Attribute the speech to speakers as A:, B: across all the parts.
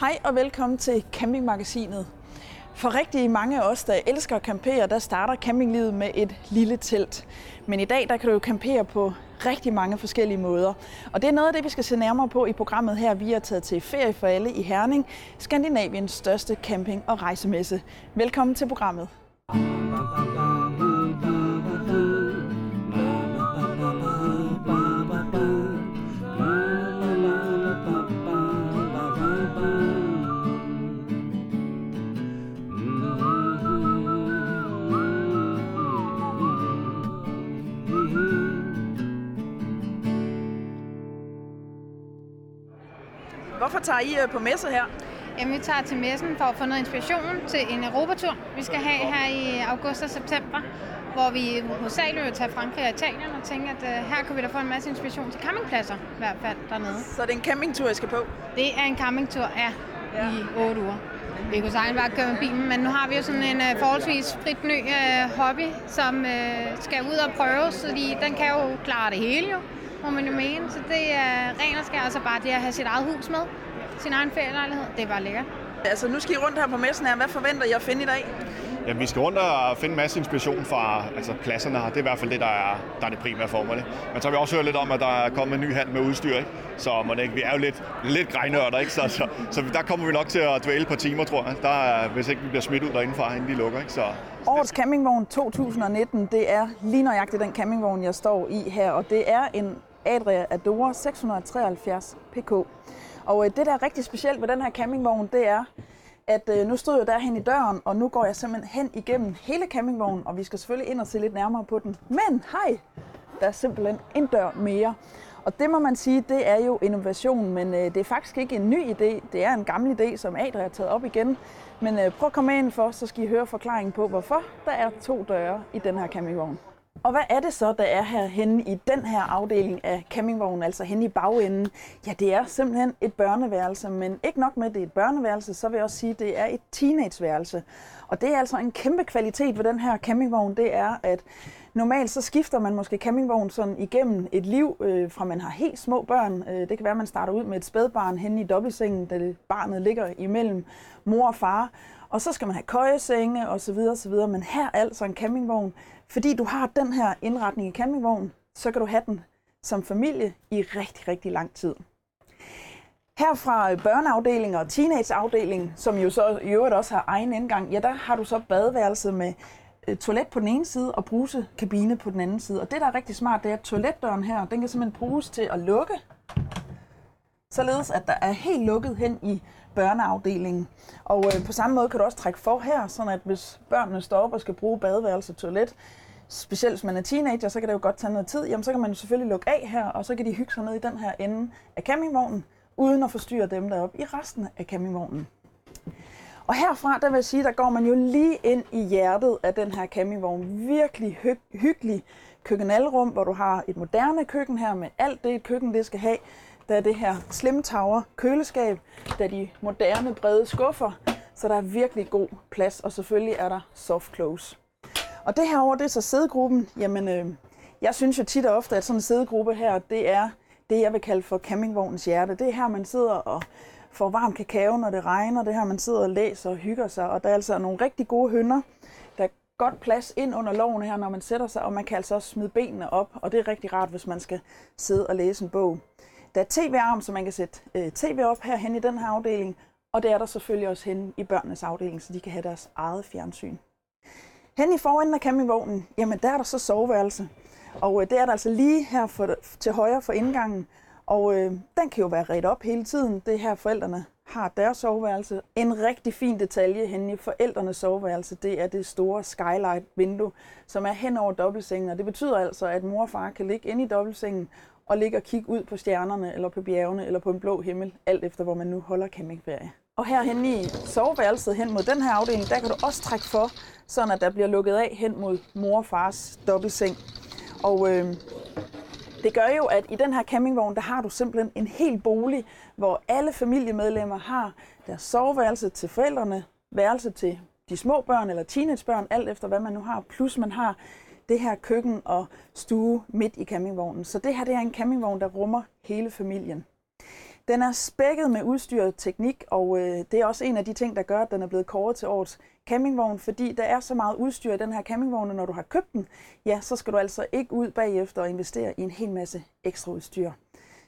A: Hej og velkommen til Campingmagasinet. For rigtig mange af os, der elsker at campere, der starter campinglivet med et lille telt. Men i dag der kan du jo campere på rigtig mange forskellige måder. Og det er noget af det, vi skal se nærmere på i programmet her. Vi er taget til Ferie for alle i Herning, Skandinaviens største camping- og rejsemesse. Velkommen til programmet. Hvorfor tager I øh, på messe her?
B: Jamen, vi tager til messen for at få noget inspiration til en Europatur, vi skal have her i august og september, hvor vi hovedsageligt vil tage Frankrig og Italien og tænke, at uh, her kan vi da få en masse inspiration til campingpladser, i hvert fald dernede.
A: Så det er en campingtur, I skal på?
B: Det er en campingtur, ja, ja. i 8 uger. Vi kunne sagtens bare køre med bilen, men nu har vi jo sådan en uh, forholdsvis frit ny uh, hobby, som uh, skal ud og prøves, fordi den kan jo klare det hele jo, må man jo mene. Så det er ren og skær, altså bare det at have sit eget hus med, sin egen ferielejlighed, det er bare lækkert.
A: Altså nu skal I rundt her på messen her. Hvad forventer I at finde i dag?
C: Ja, vi skal rundt og finde en masse inspiration fra altså, pladserne her. Det er i hvert fald det, der er, der er det primære formål. Men så har vi også hørt lidt om, at der er kommet en ny hand med udstyr. Ikke? Så man ikke, vi er jo lidt, lidt grejnørder, ikke? Så, så, så, der kommer vi nok til at dvæle på timer, tror jeg. Der er, hvis ikke vi bliver smidt ud derindefra, inden de lukker. Ikke? Så,
A: Årets campingvogn 2019, det er lige nøjagtigt den campingvogn, jeg står i her. Og det er en Adria Adora 673 PK. Og øh, det, der er rigtig specielt ved den her campingvogn, det er, at øh, nu stod jeg derhen i døren, og nu går jeg simpelthen hen igennem hele campingvognen, og vi skal selvfølgelig ind og se lidt nærmere på den. Men hej, der er simpelthen en dør mere. Og det må man sige, det er jo innovation, men øh, det er faktisk ikke en ny idé. Det er en gammel idé, som Adria har taget op igen. Men øh, prøv at komme ind for, så skal I høre forklaringen på, hvorfor der er to døre i den her campingvogn. Og hvad er det så, der er her henne i den her afdeling af campingvognen, altså henne i bagenden? Ja, det er simpelthen et børneværelse, men ikke nok med, at det er et børneværelse, så vil jeg også sige, at det er et teenageværelse. Og det er altså en kæmpe kvalitet ved den her campingvogn, det er, at normalt så skifter man måske campingvogn sådan igennem et liv, øh, fra man har helt små børn. Øh, det kan være, at man starter ud med et spædbarn henne i dobbeltsengen, da barnet ligger imellem mor og far. Og så skal man have køjesenge og så videre, og så videre. Men her er altså en campingvogn, fordi du har den her indretning i campingvognen, så kan du have den som familie i rigtig, rigtig lang tid. Her fra børneafdelingen og teenageafdelingen, som jo så i øvrigt også har egen indgang, ja, der har du så badeværelset med Øh, toilet på den ene side og brusekabine på den anden side. Og det, der er rigtig smart, det er, at toiletdøren her, den kan simpelthen bruges til at lukke, således at der er helt lukket hen i børneafdelingen. Og øh, på samme måde kan du også trække for her, sådan at hvis børnene står op og skal bruge badeværelse og toilet, specielt hvis man er teenager, så kan det jo godt tage noget tid, jamen så kan man selvfølgelig lukke af her, og så kan de hygge sig ned i den her ende af campingvognen, uden at forstyrre dem deroppe i resten af campingvognen. Og herfra, der vil jeg sige, der går man jo lige ind i hjertet af den her campingvogn. Virkelig hy- hyggelig køkkenalrum, hvor du har et moderne køkken her med alt det, et køkken det skal have. Der er det her Slim Tower køleskab, der er de moderne brede skuffer, så der er virkelig god plads, og selvfølgelig er der soft close. Og det her over, det er så sædegruppen. Jamen, øh, jeg synes jo tit og ofte, at sådan en sædegruppe her, det er det, jeg vil kalde for campingvognens hjerte. Det er her, man sidder og får varm kakao, når det regner. Det her, man sidder og læser og hygger sig. Og der er altså nogle rigtig gode hønder. Der er godt plads ind under loven her, når man sætter sig, og man kan altså også smide benene op. Og det er rigtig rart, hvis man skal sidde og læse en bog. Der er tv-arm, så man kan sætte øh, tv op herhen i den her afdeling. Og det er der selvfølgelig også hen i børnenes afdeling, så de kan have deres eget fjernsyn. Hen i foran af campingvognen, jamen der er der så soveværelse. Og øh, det er der altså lige her for, til højre for indgangen. Og øh, den kan jo være ret op hele tiden. Det er her forældrene har deres soveværelse. En rigtig fin detalje hen i forældrenes soveværelse, det er det store skylight vindue, som er hen over dobbeltsengen. Og det betyder altså, at mor og far kan ligge inde i dobbeltsengen og ligge og kigge ud på stjernerne, eller på bjergene, eller på en blå himmel, alt efter hvor man nu holder campingferie. Og herhen i soveværelset hen mod den her afdeling, der kan du også trække for, sådan at der bliver lukket af hen mod mor og fars dobbeltseng. Og øh, det gør jo, at i den her campingvogn, der har du simpelthen en hel bolig, hvor alle familiemedlemmer har deres soveværelse til forældrene, værelse til de små børn eller teenagebørn, alt efter hvad man nu har, plus man har det her køkken og stue midt i campingvognen. Så det her det er en campingvogn, der rummer hele familien. Den er spækket med udstyr og teknik, og øh, det er også en af de ting, der gør, at den er blevet kåret til årets campingvogn, fordi der er så meget udstyr i den her campingvogn, og når du har købt den, ja, så skal du altså ikke ud bagefter og investere i en hel masse ekstra udstyr.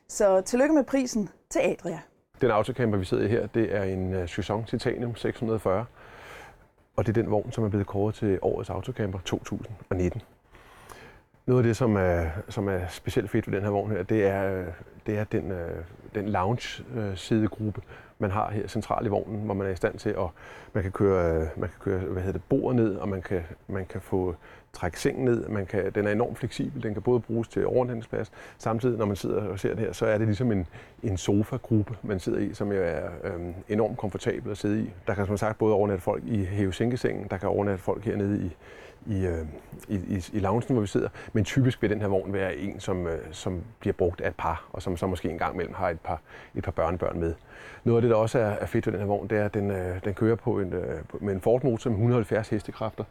A: Så tillykke med prisen til Adria.
D: Den autocamper, vi sidder i her, det er en øh, uh, Chusson Titanium 640, og det er den vogn, som er blevet kåret til årets autocamper 2019. Noget af det, som er, som er specielt fedt ved den her vogn her, det er, øh, det er den, øh, den lounge-sidegruppe, øh, man har her centralt i vognen, hvor man er i stand til at man kan køre, man kan køre hvad hedder det, bordet ned, og man kan, man kan få trække sengen ned. Man kan, den er enormt fleksibel. Den kan både bruges til overnatningsplads. Samtidig, når man sidder og ser det her, så er det ligesom en, en sofa-gruppe, man sidder i, som jo er øhm, enormt komfortabel at sidde i. Der kan som sagt både overnatte folk i hæve der kan overnatte folk hernede i, i, øh, i, i, i loungen, hvor vi sidder. Men typisk vil den her vogn være en, som, øh, som bliver brugt af et par, og som så måske en gang imellem har et par, et par børnebørn med. Noget af det, der også er, er fedt ved den her vogn, det er, at den, øh, den kører på en, med en Ford-motor med 170 hestekræfter,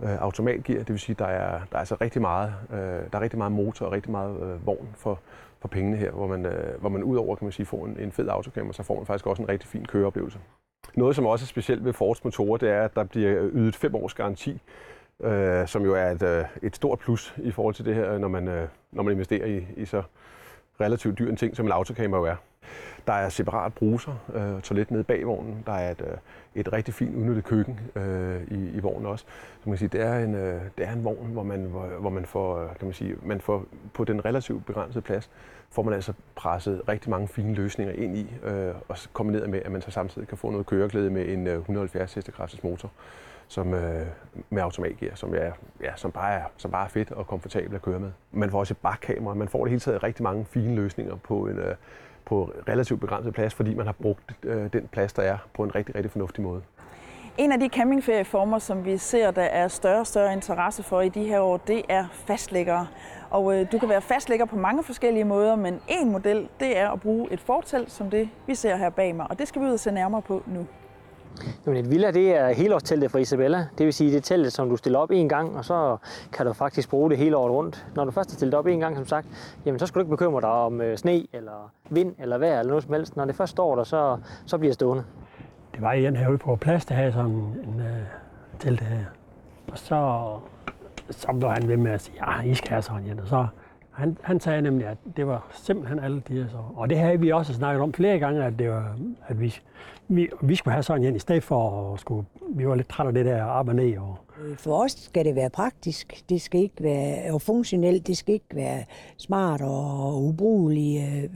D: øh, automatgear, det vil sige, der er, der er altså rigtig meget, øh, der er rigtig meget motor og rigtig meget øh, vogn for, for pengene her, hvor man, øh, hvor man udover kan man sige, får en, en fed autocamper, så får man faktisk også en rigtig fin køreoplevelse. Noget, som også er specielt ved Fords motorer, det er, at der bliver ydet fem års garanti øh, som jo er et, øh, et stort plus i forhold til det her, når man, øh, når man investerer i, i så relativt dyr en ting, som en autocamper jo er. Der er separat bruser, øh, toilet nede bag vognen. Der er et, øh, et rigtig fint udnyttet køkken øh, i, i vognen også. Så man kan sige, det er en, øh, det er en vogn, hvor man, hvor, hvor man får, øh, kan man sige, man får på den relativt begrænsede plads, får man altså presset rigtig mange fine løsninger ind i, øh, og kombineret med, at man så samtidig kan få noget køreglæde med en øh, 170 hestekræftes motor som, øh, med automatgear, som, er, ja, som, bare er, som bare er fedt og komfortabelt at køre med. Man får også et bakkamera. Man får det hele taget rigtig mange fine løsninger på en, øh, på relativt begrænset plads, fordi man har brugt øh, den plads, der er, på en rigtig, rigtig fornuftig måde.
A: En af de campingferieformer, som vi ser, der er større og større interesse for i de her år, det er fastlæggere. Og øh, du kan være fastlægger på mange forskellige måder, men en model, det er at bruge et fortelt, som det vi ser her bag mig. Og det skal vi ud og se nærmere på nu.
E: Jamen et villa, det er helårsteltet for Isabella. Det vil sige, det er teltet, som du stiller op en gang, og så kan du faktisk bruge det hele året rundt. Når du først har stillet op en gang, som sagt, jamen så skal du ikke bekymre dig om øh, sne, eller vind, eller vejr, eller noget som helst. Når det først står der, så, så bliver det stående.
F: Det var igen herude på plads, der havde sådan en uh, telt her. Og så, så blev han ved med at sige, ja, I skal have sådan en. Og så han, han sagde nemlig, at det var simpelthen alle de så. Og det havde vi også snakket om flere gange, at, det var, at vi, vi, vi skulle have sådan en i stedet for at skulle, vi var lidt trætte af det der op og ned. Og...
G: For os skal det være praktisk. Det skal ikke være og funktionelt. Det skal ikke være smart og ubrugeligt.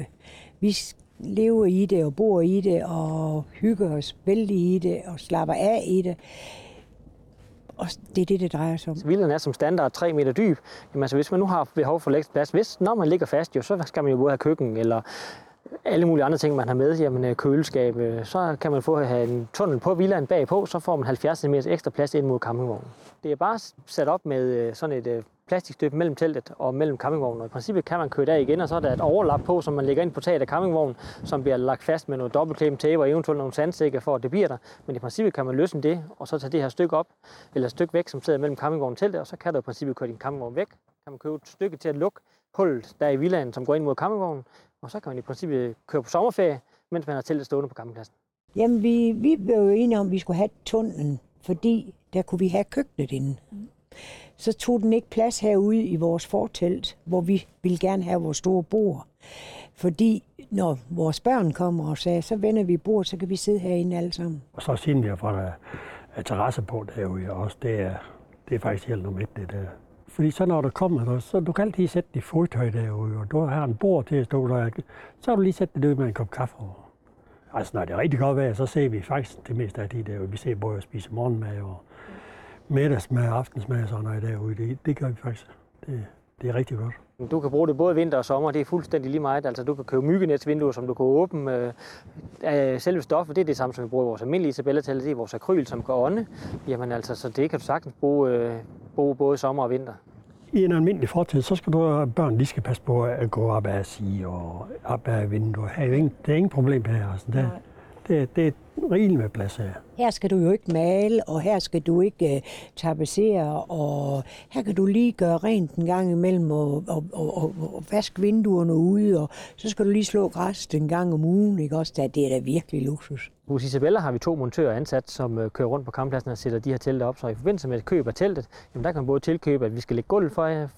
G: Vi lever i det og bor i det og hygger os vældig i det og slapper af i det. Og det er det, det drejer sig om.
E: Vilden er som standard 3 meter dyb. Jamen, altså, hvis man nu har behov for plads, hvis når man ligger fast, jo, så skal man jo både have køkken eller alle mulige andre ting, man har med, jamen øh, køleskab, øh, så kan man få have en tunnel på villaen bagpå, så får man 70 cm ekstra plads ind mod campingvognen. Det er bare sat op med øh, sådan et plastikstøb mellem teltet og mellem campingvognen. Og i princippet kan man køre der igen, og så er der et overlap på, som man lægger ind på taget af campingvognen, som bliver lagt fast med noget dobbeltklem tape og eventuelt nogle sandsække for, at det bliver der. Men i princippet kan man løsne det, og så tage det her stykke op, eller et stykke væk, som sidder mellem campingvognen og teltet, og så kan du i princippet køre din campingvogn væk. Kan man købe et stykke til at lukke hullet der i villaen, som går ind mod campingvognen, og så kan man i princippet køre på sommerferie, mens man har teltet stående på campingpladsen.
G: Jamen, vi, vi blev jo enige om, at vi skulle have tunnelen, fordi der kunne vi have køkkenet inde. Så tog den ikke plads herude i vores fortelt, hvor vi ville gerne have vores store bord. Fordi når vores børn kommer og sagde, så vender vi bord, så kan vi sidde herinde alle sammen.
F: Og så siden vi har fået øh, terrasse på derude også, det er, det er faktisk helt nummer et, det der. Fordi så når der kommer, så du kan altid sætte dit fodtøj derude, og du har en bord til at stå der. Så har du lige sætte det ud med en kop kaffe over. Altså, når det er rigtig godt vejr, så ser vi faktisk det meste af det der. Vi ser både at spise morgenmad og middagsmad, aftensmad og sådan noget derude. Det, det gør vi faktisk. Det, det er rigtig godt.
E: Du kan bruge det både vinter og sommer, det er fuldstændig lige meget. Altså, du kan købe myggenetsvinduer, som du kan åbne. Øh, selve stoffet, det er det samme, som vi bruger i vores almindelige isabella det er vores akryl, som kan ånde. Jamen altså, så det kan du sagtens bruge, øh, bruge både sommer og vinter.
F: I en almindelig fortid, så skal du have børn, de skal passe på at gå op ad sige og op ad vinduer. Det er ingen, det er ingen problem her. Altså, det, Det, det er rigeligt med plads her.
G: Her skal du jo ikke male, og her skal du ikke uh, tapetsere, og her kan du lige gøre rent en gang imellem, og, og, og, og, og vaske vinduerne ude, og så skal du lige slå græs en gang om ugen, ikke også? Det er, det er da virkelig luksus.
E: Hos Isabella har vi to montører ansat, som øh, kører rundt på kamppladsen og sætter de her telte op. Så i forbindelse med køb af teltet, jamen der kan man både tilkøbe, at vi skal lægge gulv for jer,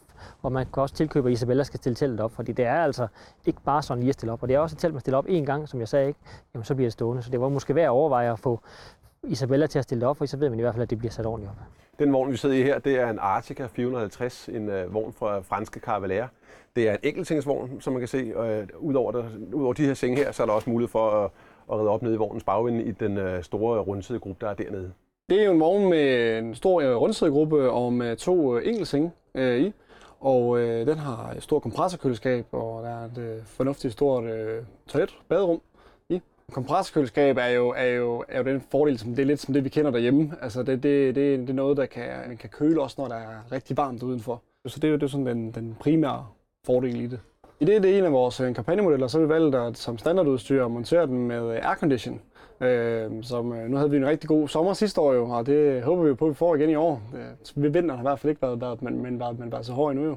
E: og man kan også tilkøbe, at Isabella skal stille teltet op, fordi det er altså ikke bare sådan lige at stille op. Og det er også et telt, man stiller op én gang, som jeg sagde, ikke? Jamen, så bliver det stående. Så det var måske værd at overveje at få Isabella til at stille det op, for så ved man i hvert fald, at det bliver sat ordentligt op.
D: Den vogn, vi sidder i her, det er en Artica 450, en uh, vogn fra franske Cavalera. Det er en enkeltsengsvogn, som man kan se. Og uh, udover, det, udover de her senge her, så er der også mulighed for at, at redde op nede i vognens bagvinde i den uh, store rundsædegruppe, der er dernede.
H: Det er jo en vogn med en stor uh, rundsædegruppe og med to uh, enkeltsenge uh, i. Og øh, den har et stort kompressorkøleskab, og der er et øh, fornuftigt stort øh, toilet, baderum i. Kompressorkøleskab er jo, er, jo, er jo den fordel, som det er lidt som det, vi kender derhjemme. Altså det, det, det, det er noget, der kan, man kan køle også, når der er rigtig varmt udenfor. Så det er jo det er sådan den, den primære fordel i det. I det, det er en af vores øh, kampagnemodeller, så har vi valgt at som standardudstyr at montere den med aircondition. Øh, som, øh, nu havde vi en rigtig god sommer sidste år jo, og det håber vi på, at vi får igen i år. Øh, vinteren har i hvert fald ikke været, været men, men, været, men været så hård endnu jo.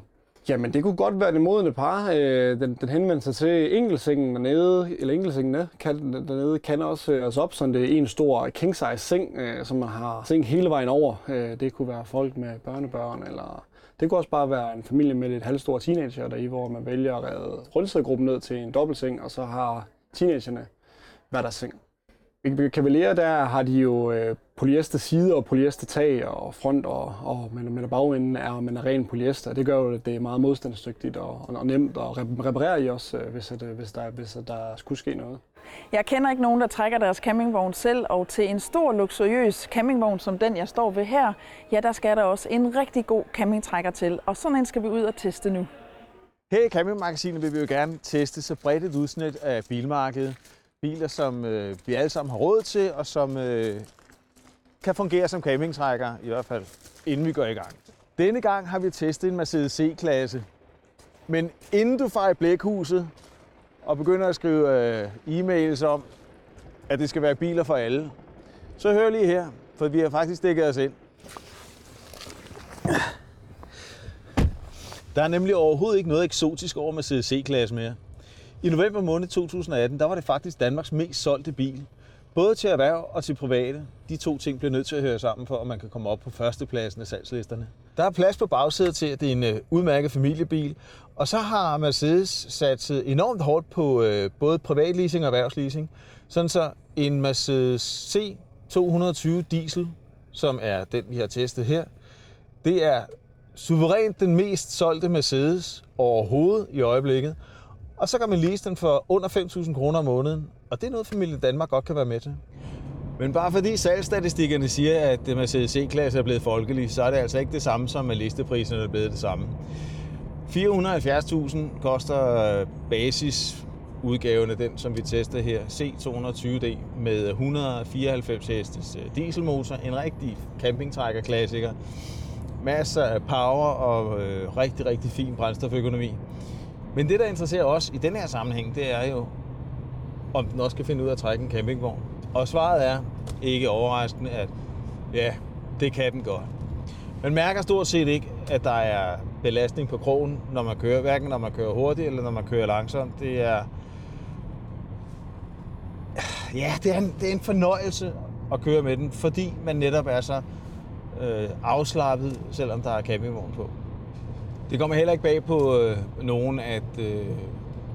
H: Jamen, det kunne godt være det modende par. Øh, den, den henvendte sig til enkelsengen dernede, eller enkelsengen kan, dernede, kan også øh, altså op, sådan det er en stor king size seng, øh, som man har seng hele vejen over. Øh, det kunne være folk med børnebørn, eller det kunne også bare være en familie med et halvstore teenager der i, hvor man vælger at redde rundsædegruppen ned til en dobbeltseng, og så har teenagerne hver deres seng. Ved Cavalier, der har de jo øh, polyester side og polyester tag og front, og, og men, men bagenden er, men er ren polyester. Det gør jo, at det er meget modstandsdygtigt og, og nemt at reparere i også, øh, hvis, at, hvis, der, hvis at der skulle ske noget.
A: Jeg kender ikke nogen, der trækker deres campingvogn selv, og til en stor, luksuriøs campingvogn som den, jeg står ved her, ja, der skal der også en rigtig god campingtrækker til, og sådan en skal vi ud og teste nu.
I: Her i Campingmagasinet vil vi jo gerne teste så bredt et udsnit af bilmarkedet, biler, som øh, vi alle sammen har råd til, og som øh, kan fungere som campingtrækker, i hvert fald inden vi går i gang. Denne gang har vi testet en Mercedes C-klasse. Men inden du farer i blækhuset og begynder at skrive øh, e-mails om, at det skal være biler for alle, så hør lige her, for vi har faktisk dækket os ind. Der er nemlig overhovedet ikke noget eksotisk over Mercedes C-klasse mere. I november måned 2018, der var det faktisk Danmarks mest solgte bil. Både til erhverv og til private. De to ting bliver nødt til at høre sammen, for at man kan komme op på førstepladsen af salgslisterne. Der er plads på bagsædet til, at det er en øh, udmærket familiebil. Og så har Mercedes sat enormt hårdt på øh, både privatleasing og erhvervsleasing. Sådan så en Mercedes C220 diesel, som er den, vi har testet her, det er suverænt den mest solgte Mercedes overhovedet i øjeblikket. Og så kan man lease den for under 5.000 kroner om måneden. Og det er noget, familien Danmark godt kan være med til. Men bare fordi salgsstatistikkerne siger, at det Mercedes C-klasse er blevet folkelig, så er det altså ikke det samme som, at listepriserne er blevet det samme. 470.000 koster øh, basisudgaven af den, som vi tester her, C220D med 194 hestes øh, dieselmotor, en rigtig campingtrækker-klassiker. Masser af power og øh, rigtig, rigtig fin brændstoføkonomi. Men det, der interesserer os i den her sammenhæng, det er jo, om den også kan finde ud af at trække en campingvogn. Og svaret er ikke overraskende, at ja, det kan den godt. Man mærker stort set ikke, at der er belastning på krogen, når man kører, hverken når man kører hurtigt eller når man kører langsomt. Det er, ja, det er, en, det er en fornøjelse at køre med den, fordi man netop er så øh, afslappet, selvom der er campingvogn på. Det kommer heller ikke bag på øh, nogen, at øh,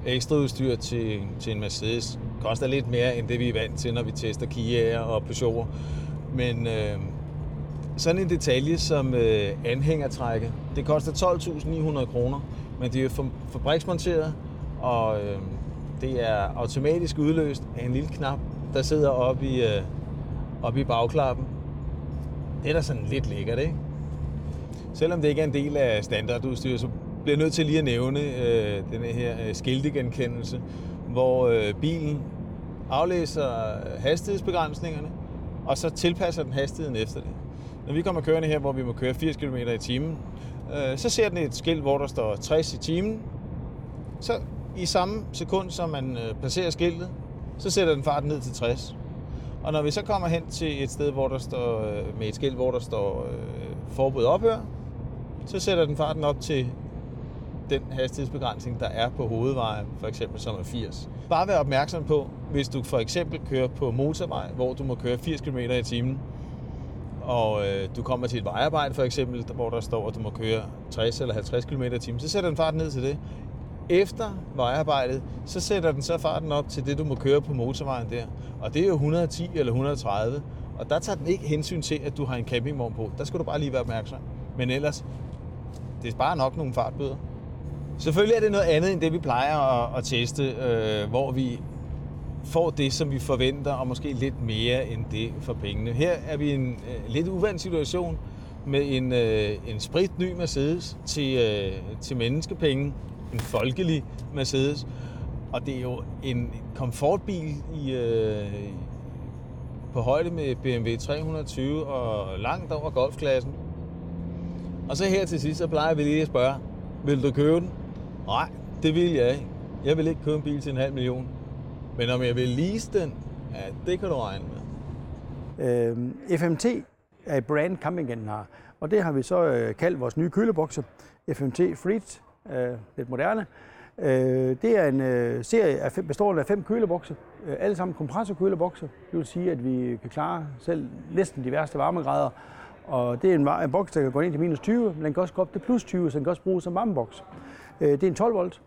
I: ekstraudstyr til, til en Mercedes koster lidt mere, end det vi er vant til, når vi tester Kia'er og Peugeot. Men øh, sådan en detalje som øh, anhængertrække, det koster 12.900 kroner, men det er for, fabriksmonteret, og øh, det er automatisk udløst af en lille knap, der sidder oppe i, øh, oppe i bagklappen. Det er da sådan lidt lækkert, ikke? Selvom det ikke er en del af standardudstyr, så bliver jeg nødt til lige at nævne øh, den her øh, skiltegenkendelse, hvor øh, bilen aflæser hastighedsbegrænsningerne, og så tilpasser den hastigheden efter det. Når vi kommer kørende her, hvor vi må køre 80 km i timen, øh, så ser den et skilt, hvor der står 60 i timen. Så i samme sekund, som man øh, placerer skiltet, så sætter den farten ned til 60. Og når vi så kommer hen til et sted, hvor der står, øh, med et skilt, hvor der står øh, forbud ophør, så sætter den farten op til den hastighedsbegrænsning, der er på hovedvejen, for eksempel som er 80. Bare vær opmærksom på, hvis du for eksempel kører på motorvej, hvor du må køre 80 km i timen, og øh, du kommer til et vejarbejde for eksempel, hvor der står, at du må køre 60 eller 50 km i timen, så sætter den farten ned til det. Efter vejarbejdet, så sætter den så farten op til det, du må køre på motorvejen der. Og det er jo 110 eller 130. Og der tager den ikke hensyn til, at du har en campingvogn på. Der skal du bare lige være opmærksom. Men ellers, det er bare nok nogle fartbøder. Selvfølgelig er det noget andet end det, vi plejer at, at teste, øh, hvor vi får det, som vi forventer, og måske lidt mere end det for pengene. Her er vi i en øh, lidt uvandt situation med en, øh, en spritny Mercedes til, øh, til menneskepenge, en folkelig Mercedes, og det er jo en komfortbil i, øh, på højde med BMW 320 og langt over golfklassen. Og så her til sidst, så plejer vi lige at spørge, vil du købe den? Nej, det vil jeg ikke. Jeg vil ikke købe en bil til en halv million. Men om jeg vil lease den, ja, det kan du regne med.
J: Øh, FMT er et brand, campinggen har. Og det har vi så øh, kaldt vores nye kølebokse. FMT Freed, øh, lidt moderne. Øh, det er en øh, serie af fem, bestående af fem kølebokse. Øh, alle sammen kompressorkølebokse. Det vil sige, at vi kan klare selv næsten de værste varmegrader. Og det er en, en boks, der kan gå ind til minus 20, men den kan også gå op til plus 20, så den kan også bruges som varmeboks. Øh, det er en 12 volt.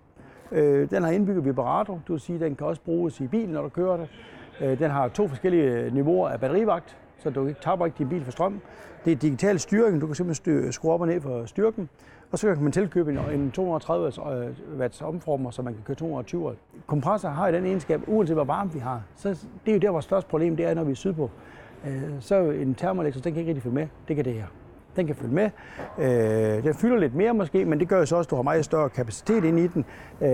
J: Øh, den har indbygget vibrator, det vil sige, at den kan også bruges i bilen, når du kører det. Øh, den har to forskellige niveauer af batterivagt, så du ikke taber ikke din bil for strøm. Det er digital styring, du kan simpelthen skrue op og ned for styrken. Og så kan man tilkøbe en 230 watts omformer, så man kan køre 220 watt. Kompressor har den egenskab, uanset hvor varmt vi har. Så det er jo der, vores største problem det er, når vi er sydpå. Øh, så en termoelektor, den kan ikke rigtig følge med. Det kan det her. Den kan følge med. Øh, den fylder lidt mere måske, men det gør jo så også, at du har meget større kapacitet ind i den. Øh,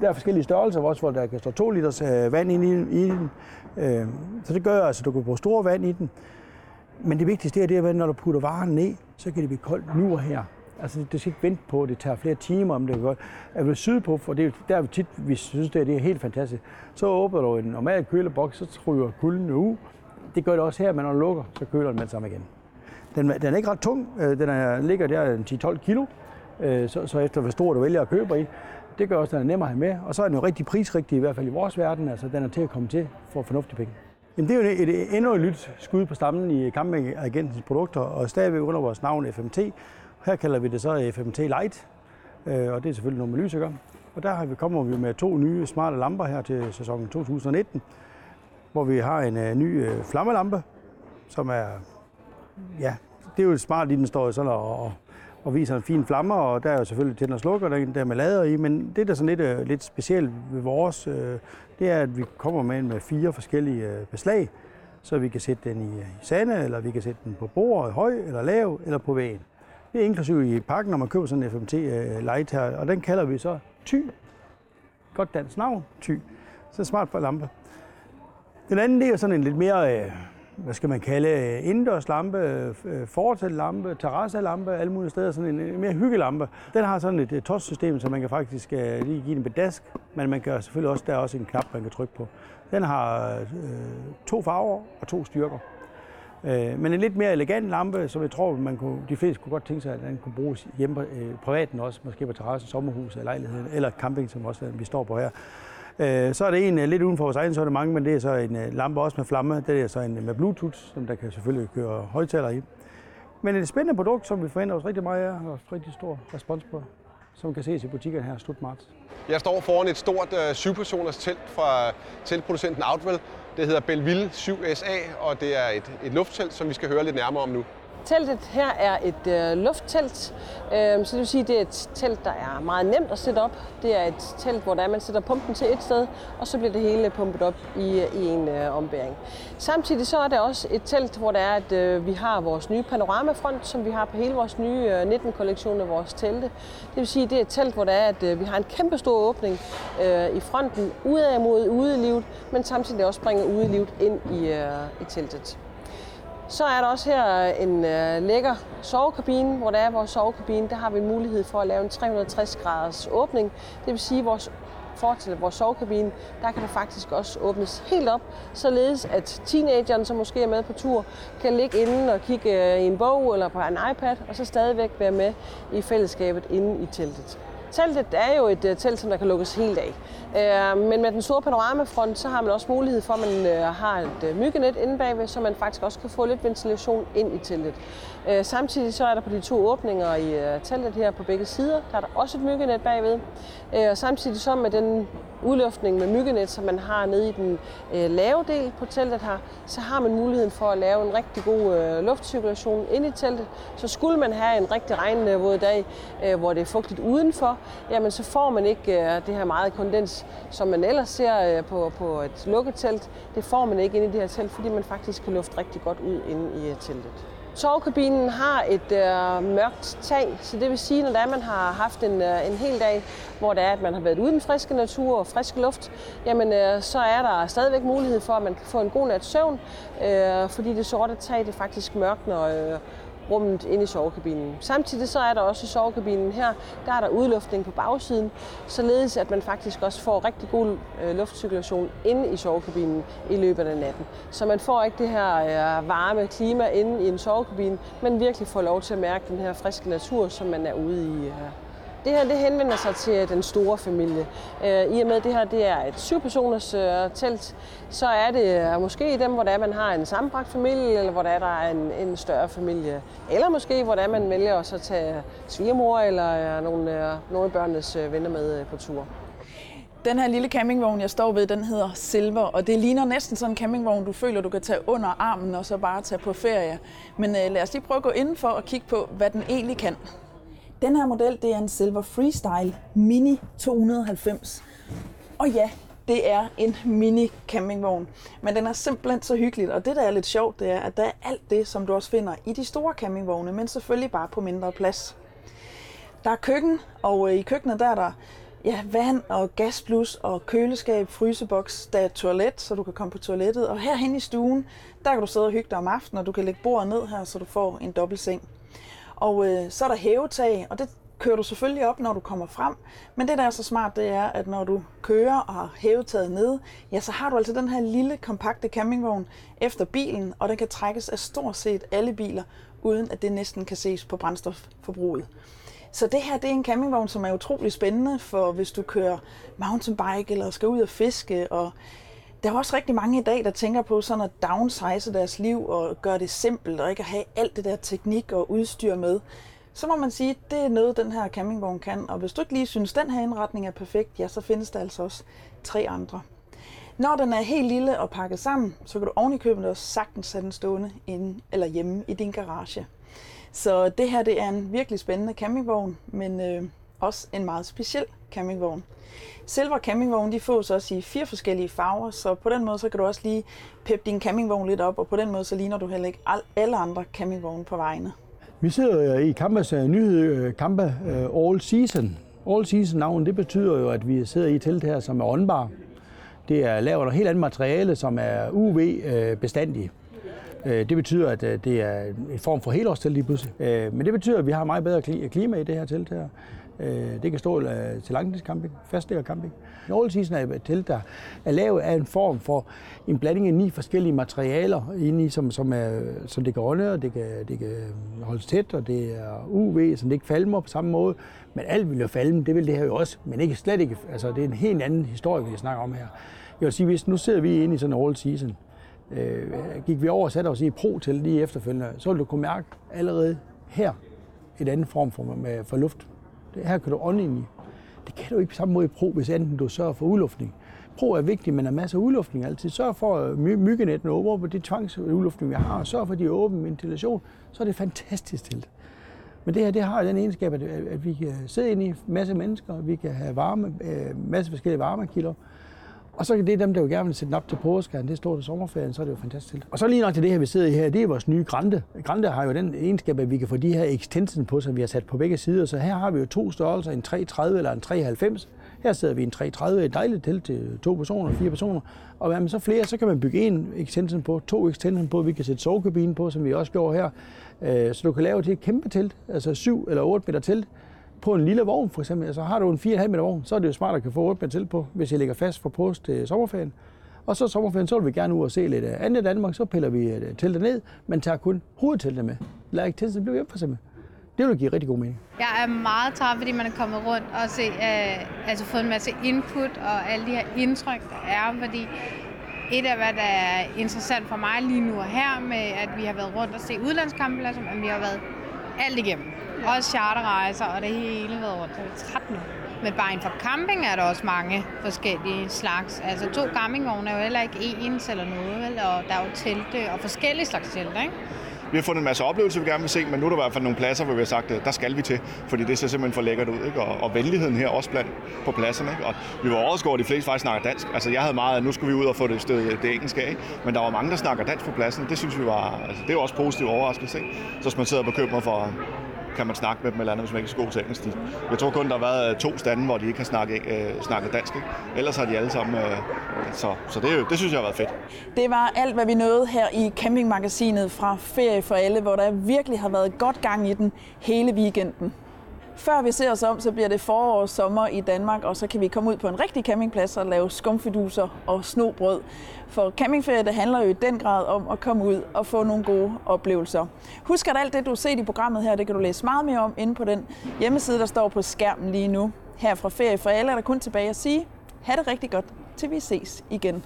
J: der er forskellige størrelser også, hvor der kan stå 2 liters øh, vand ind i, i den. Øh, så det gør altså, at du kan bruge store vand i den. Men det vigtigste er, det er, at når du putter varen ned, så kan det blive koldt nu og her. Altså, det skal ikke vente på, at det tager flere timer, om det kan godt. Er du sydpå, for det er der vi tit, vi synes, det er, det er helt fantastisk, så åbner du en normal køleboks, så ryger kulden ud. Det gør det også her, men når du lukker, så køler den med sammen igen. Den, den er ikke ret tung. Øh, den er, ligger der 10-12 kilo. Øh, så, så efter hvor stor du vælger at købe i, det gør også, at den er nemmere at have med. Og så er den jo rigtig prisrigtig, i hvert fald i vores verden. Altså, den er til at komme til for fornuftige penge. Jamen, det er jo et, et, endnu et nyt skud på stammen i Campingagentens produkter, og stadigvæk under vores navn FMT. Her kalder vi det så FMT Light, øh, og det er selvfølgelig noget med lys at gøre. Og der har vi kommer vi med to nye smarte lamper her til sæsonen 2019, hvor vi har en øh, ny øh, flammelampe, som er ja, det er jo smart, lige den står sådan og, og viser en fin flamme, og der er jo selvfølgelig tænder og slukker, der, der med lader i, men det, der er sådan lidt, øh, lidt specielt ved vores, øh, det er, at vi kommer med med fire forskellige øh, beslag, så vi kan sætte den i, øh, i sande, eller vi kan sætte den på bordet, høj eller lav, eller på væggen. Det er inklusiv i pakken, når man køber sådan en FMT øh, Light her, og den kalder vi så Ty. Godt dansk navn, Ty. Så smart for lampe. Den anden, det er sådan en lidt mere øh, hvad skal man kalde, øh, indendørslampe, øh, fortællampe, terrasselampe, alle mulige steder, sådan en mere hyggelampe. Den har sådan et touchsystem, så man kan faktisk lige give den bedask, men man kan selvfølgelig også, der er også en knap, man kan trykke på. Den har to farver og to styrker. Uh, men en lidt mere elegant lampe, som jeg tror, man kunne, de fleste kunne godt tænke sig, at den kunne bruges hjemme uh, privaten også, måske på terrassen, sommerhus eller lejligheden, eller camping, som også vi står på her. Øh, så er det en øh, lidt uden for vores egen sortiment, men det er så en øh, lampe også med flamme. Det er så en øh, med Bluetooth, som der kan selvfølgelig køre højtaler i. Men et spændende produkt, som vi forventer os rigtig meget af, og rigtig stor respons på, som kan ses i butikkerne her slut marts.
K: Jeg står foran et stort øh, syvpersoners telt fra teltproducenten Outwell. Det hedder Belleville 7SA, og det er et, et lufttelt, som vi skal høre lidt nærmere om nu.
L: Teltet her er et øh, lufttelt, øh, så det vil sige, at det er et telt, der er meget nemt at sætte op. Det er et telt, hvor der er, man sætter pumpen til et sted, og så bliver det hele pumpet op i, i en øh, ombæring. Samtidig så er det også et telt, hvor der er, at øh, vi har vores nye panoramafront, som vi har på hele vores nye øh, 19-kollektion af vores telte. Det vil sige, at det er et telt, hvor der er, at øh, vi har en kæmpe stor åbning øh, i fronten, udad mod udelivet, men samtidig også bringer udelivet ind i, øh, i teltet. Så er der også her en øh, lækker sovekabine, hvor der er vores sovekabine. Der har vi mulighed for at lave en 360 graders åbning. Det vil sige, at vores fortil vores sovekabine, der kan der faktisk også åbnes helt op, således at teenageren, som måske er med på tur, kan ligge inde og kigge øh, i en bog eller på en iPad, og så stadigvæk være med i fællesskabet inde i teltet. Teltet er jo et uh, telt, som der kan lukkes helt af. Uh, men med den store panoramafront, så har man også mulighed for, at man uh, har et uh, myggenet inde bagved, så man faktisk også kan få lidt ventilation ind i teltet. Uh, samtidig så er der på de to åbninger i uh, teltet her på begge sider, der er der også et myggenet bagved. Uh, og samtidig så med den udluftning med myggenet, som man har nede i den øh, lave del på teltet her, så har man muligheden for at lave en rigtig god øh, luftcirkulation ind i teltet. Så skulle man have en rigtig regnvåd dag, øh, hvor det er fugtigt udenfor, jamen så får man ikke øh, det her meget kondens, som man ellers ser øh, på, på et lukket telt. Det får man ikke ind i det her telt, fordi man faktisk kan lufte rigtig godt ud inde i øh, teltet. Sovekabinen har et øh, mørkt tag, så det vil sige, når det er, man har haft en, øh, en hel dag, hvor det er, at man har været ude i den friske natur og frisk luft, jamen øh, så er der stadigvæk mulighed for, at man kan få en god nat søvn, øh, fordi det sorte tag det er faktisk mørkt, når, øh, rummet ind i sovekabinen. Samtidig så er der også i sovekabinen her, der er der udluftning på bagsiden, således at man faktisk også får rigtig god øh, luftcirkulation inde i sovekabinen i løbet af natten. Så man får ikke det her øh, varme klima inde i en sovekabine, men virkelig får lov til at mærke den her friske natur, som man er ude i her det her det henvender sig til den store familie. Øh, I og med at det her det er et syvpersoners øh, telt, så er det øh, måske dem, hvor der er, man har en sammenbragt familie, eller hvor der er, der er en, en større familie. Eller måske, hvor der er, man vælger også at tage svigermor eller øh, nogle, øh, nogle af børnenes øh, venner med øh, på tur.
A: Den her lille campingvogn, jeg står ved, den hedder Silver, og det ligner næsten sådan en campingvogn, du føler, du kan tage under armen og så bare tage på ferie. Men øh, lad os lige prøve at gå indenfor og kigge på, hvad den egentlig kan. Den her model, det er en Silver Freestyle Mini 290. Og ja, det er en mini campingvogn. Men den er simpelthen så hyggelig, og det der er lidt sjovt, det er, at der er alt det, som du også finder i de store campingvogne, men selvfølgelig bare på mindre plads. Der er køkken, og øh, i køkkenet der er der ja, vand og gasplus og køleskab, fryseboks. Der er toilet, så du kan komme på toilettet. Og herhen i stuen, der kan du sidde og hygge dig om aftenen, og du kan lægge bordet ned her, så du får en dobbelt seng. Og øh, så er der hævetag, og det kører du selvfølgelig op, når du kommer frem. Men det, der er så smart, det er, at når du kører og har hævetaget ned, ja, så har du altså den her lille, kompakte campingvogn efter bilen, og den kan trækkes af stort set alle biler, uden at det næsten kan ses på brændstofforbruget. Så det her det er en campingvogn, som er utrolig spændende, for hvis du kører mountainbike eller skal ud og fiske. Og der er også rigtig mange i dag, der tænker på sådan at downsize deres liv og gøre det simpelt og ikke at have alt det der teknik og udstyr med. Så må man sige, at det er noget, den her campingvogn kan. Og hvis du ikke lige synes, at den her indretning er perfekt, ja, så findes der altså også tre andre. Når den er helt lille og pakket sammen, så kan du oven i købet også sagtens sætte den stående inde eller hjemme i din garage. Så det her det er en virkelig spændende campingvogn, men øh, også en meget speciel campingvogn. Silver campingvogn de fås også i fire forskellige farver, så på den måde så kan du også lige peppe din campingvogn lidt op, og på den måde så ligner du heller ikke alle andre campingvogne på vejene.
J: Vi sidder i Kampas øh, nyhed, øh, Kampa øh, All Season. All Season navn, det betyder jo, at vi sidder i et telt her, som er åndbar. Det er lavet af helt andet materiale, som er UV-bestandig. Det betyder, at det er en form for helårstelt lige pludselig. Men det betyder, at vi har meget bedre klima i det her telt her. Øh, det kan stå øh, til langtidscamping, fastliggercamping. All Season er et telt, der er lavet af en form for en blanding af ni forskellige materialer inde i, som, som, er, som det kan ånde, og det kan, det kan holdes tæt, og det er UV, så det ikke falmer på samme måde. Men alt vil jo falme, det vil det her jo også, men ikke slet ikke. Altså, det er en helt anden historie, vi snakker om her. Jeg vil sige, hvis nu sidder vi inde i sådan en all season, øh, gik vi over og satte os i et pro til lige efterfølgende, så vil du kunne mærke allerede her et andet form for, med, for luft. Det her kan du ånde ind i. Det kan du ikke på samme måde i pro, hvis enten du sørger for udluftning. Pro er vigtigt, men der er masser af udluftning altid. Sørg for, at my- myggenetten åbner på de tvangsudluftning, vi har, og sørg for, at de er åbne ventilation, så er det fantastisk til. Men det her, det har den egenskab, at, at vi kan sidde ind i masser af mennesker, vi kan have varme, øh, masse forskellige varmekilder, og så er det dem, der jo gerne vil sætte den op til påske, det står til sommerferien, så er det jo fantastisk. Og så lige nok til det her, vi sidder i her, det er vores nye Grande. Grande har jo den egenskab, at vi kan få de her extensions på, som vi har sat på begge sider. Så her har vi jo to størrelser, en 330 eller en 390. Her sidder vi i en 330, et dejligt telt til to personer, fire personer. Og er man så flere, så kan man bygge en extension på, to extension på, vi kan sætte sovekabinen på, som vi også gjorde her. Øh, så du kan lave det et kæmpe telt, altså 7 eller 8 meter telt, på en lille vogn for eksempel. Altså har du en 4,5 meter vogn, så er det jo smart at kan få 8 meter til på, hvis jeg ligger fast for post til sommerferien. Og så sommerferien, så vil vi gerne ud og se lidt øh, andet Danmark, så piller vi øh, teltet ned, men tager kun hovedteltet med. Lad ikke teltet blive hjemme for eksempel. Det vil give rigtig god mening.
B: Jeg er meget træt, fordi man er kommet rundt og se, øh, altså fået en masse input og alle de her indtryk, der er, fordi et af, hvad der er interessant for mig lige nu og her, med at vi har været rundt og se udlandskampe, altså, at vi har været alt igennem. Ja. Også charterrejser og det hele været rundt. Så jeg er træt nu. Men bare inden for camping er der også mange forskellige slags. Altså to campingvogne er jo heller ikke ens eller noget, vel? og der er jo telte og forskellige slags telte, ikke?
C: Vi har fundet en masse oplevelser, vi gerne vil se, men nu er der i hvert fald nogle pladser, hvor vi har sagt, at der skal vi til, fordi det ser simpelthen for lækkert ud. Ikke? Og, og venligheden her også blandt på pladserne. Ikke? Og vi var også over, at de fleste faktisk snakker dansk. Altså jeg havde meget, at nu skulle vi ud og få det, det, det engelske af, men der var mange, der snakker dansk på pladsen. Det synes vi var, altså, det er også positivt overraskelse. Ikke? Så hvis man sidder på købet for kan man snakke med dem eller andet, hvis man ikke er så god til engelsk. Jeg tror kun, der har været øh, to stande, hvor de ikke har snakket, øh, snakket dansk. Ikke? Ellers har de alle sammen... Øh, så så det, det synes jeg har været fedt.
A: Det var alt, hvad vi nåede her i campingmagasinet fra Ferie for Alle, hvor der virkelig har været godt gang i den hele weekenden. Før vi ser os om, så bliver det forår og sommer i Danmark, og så kan vi komme ud på en rigtig campingplads og lave skumfiduser og snobrød. For campingferie, det handler jo i den grad om at komme ud og få nogle gode oplevelser. Husk, at alt det, du har set i programmet her, det kan du læse meget mere om inde på den hjemmeside, der står på skærmen lige nu. Her fra Ferie for alle er der kun tilbage at sige, ha' det rigtig godt, til vi ses igen.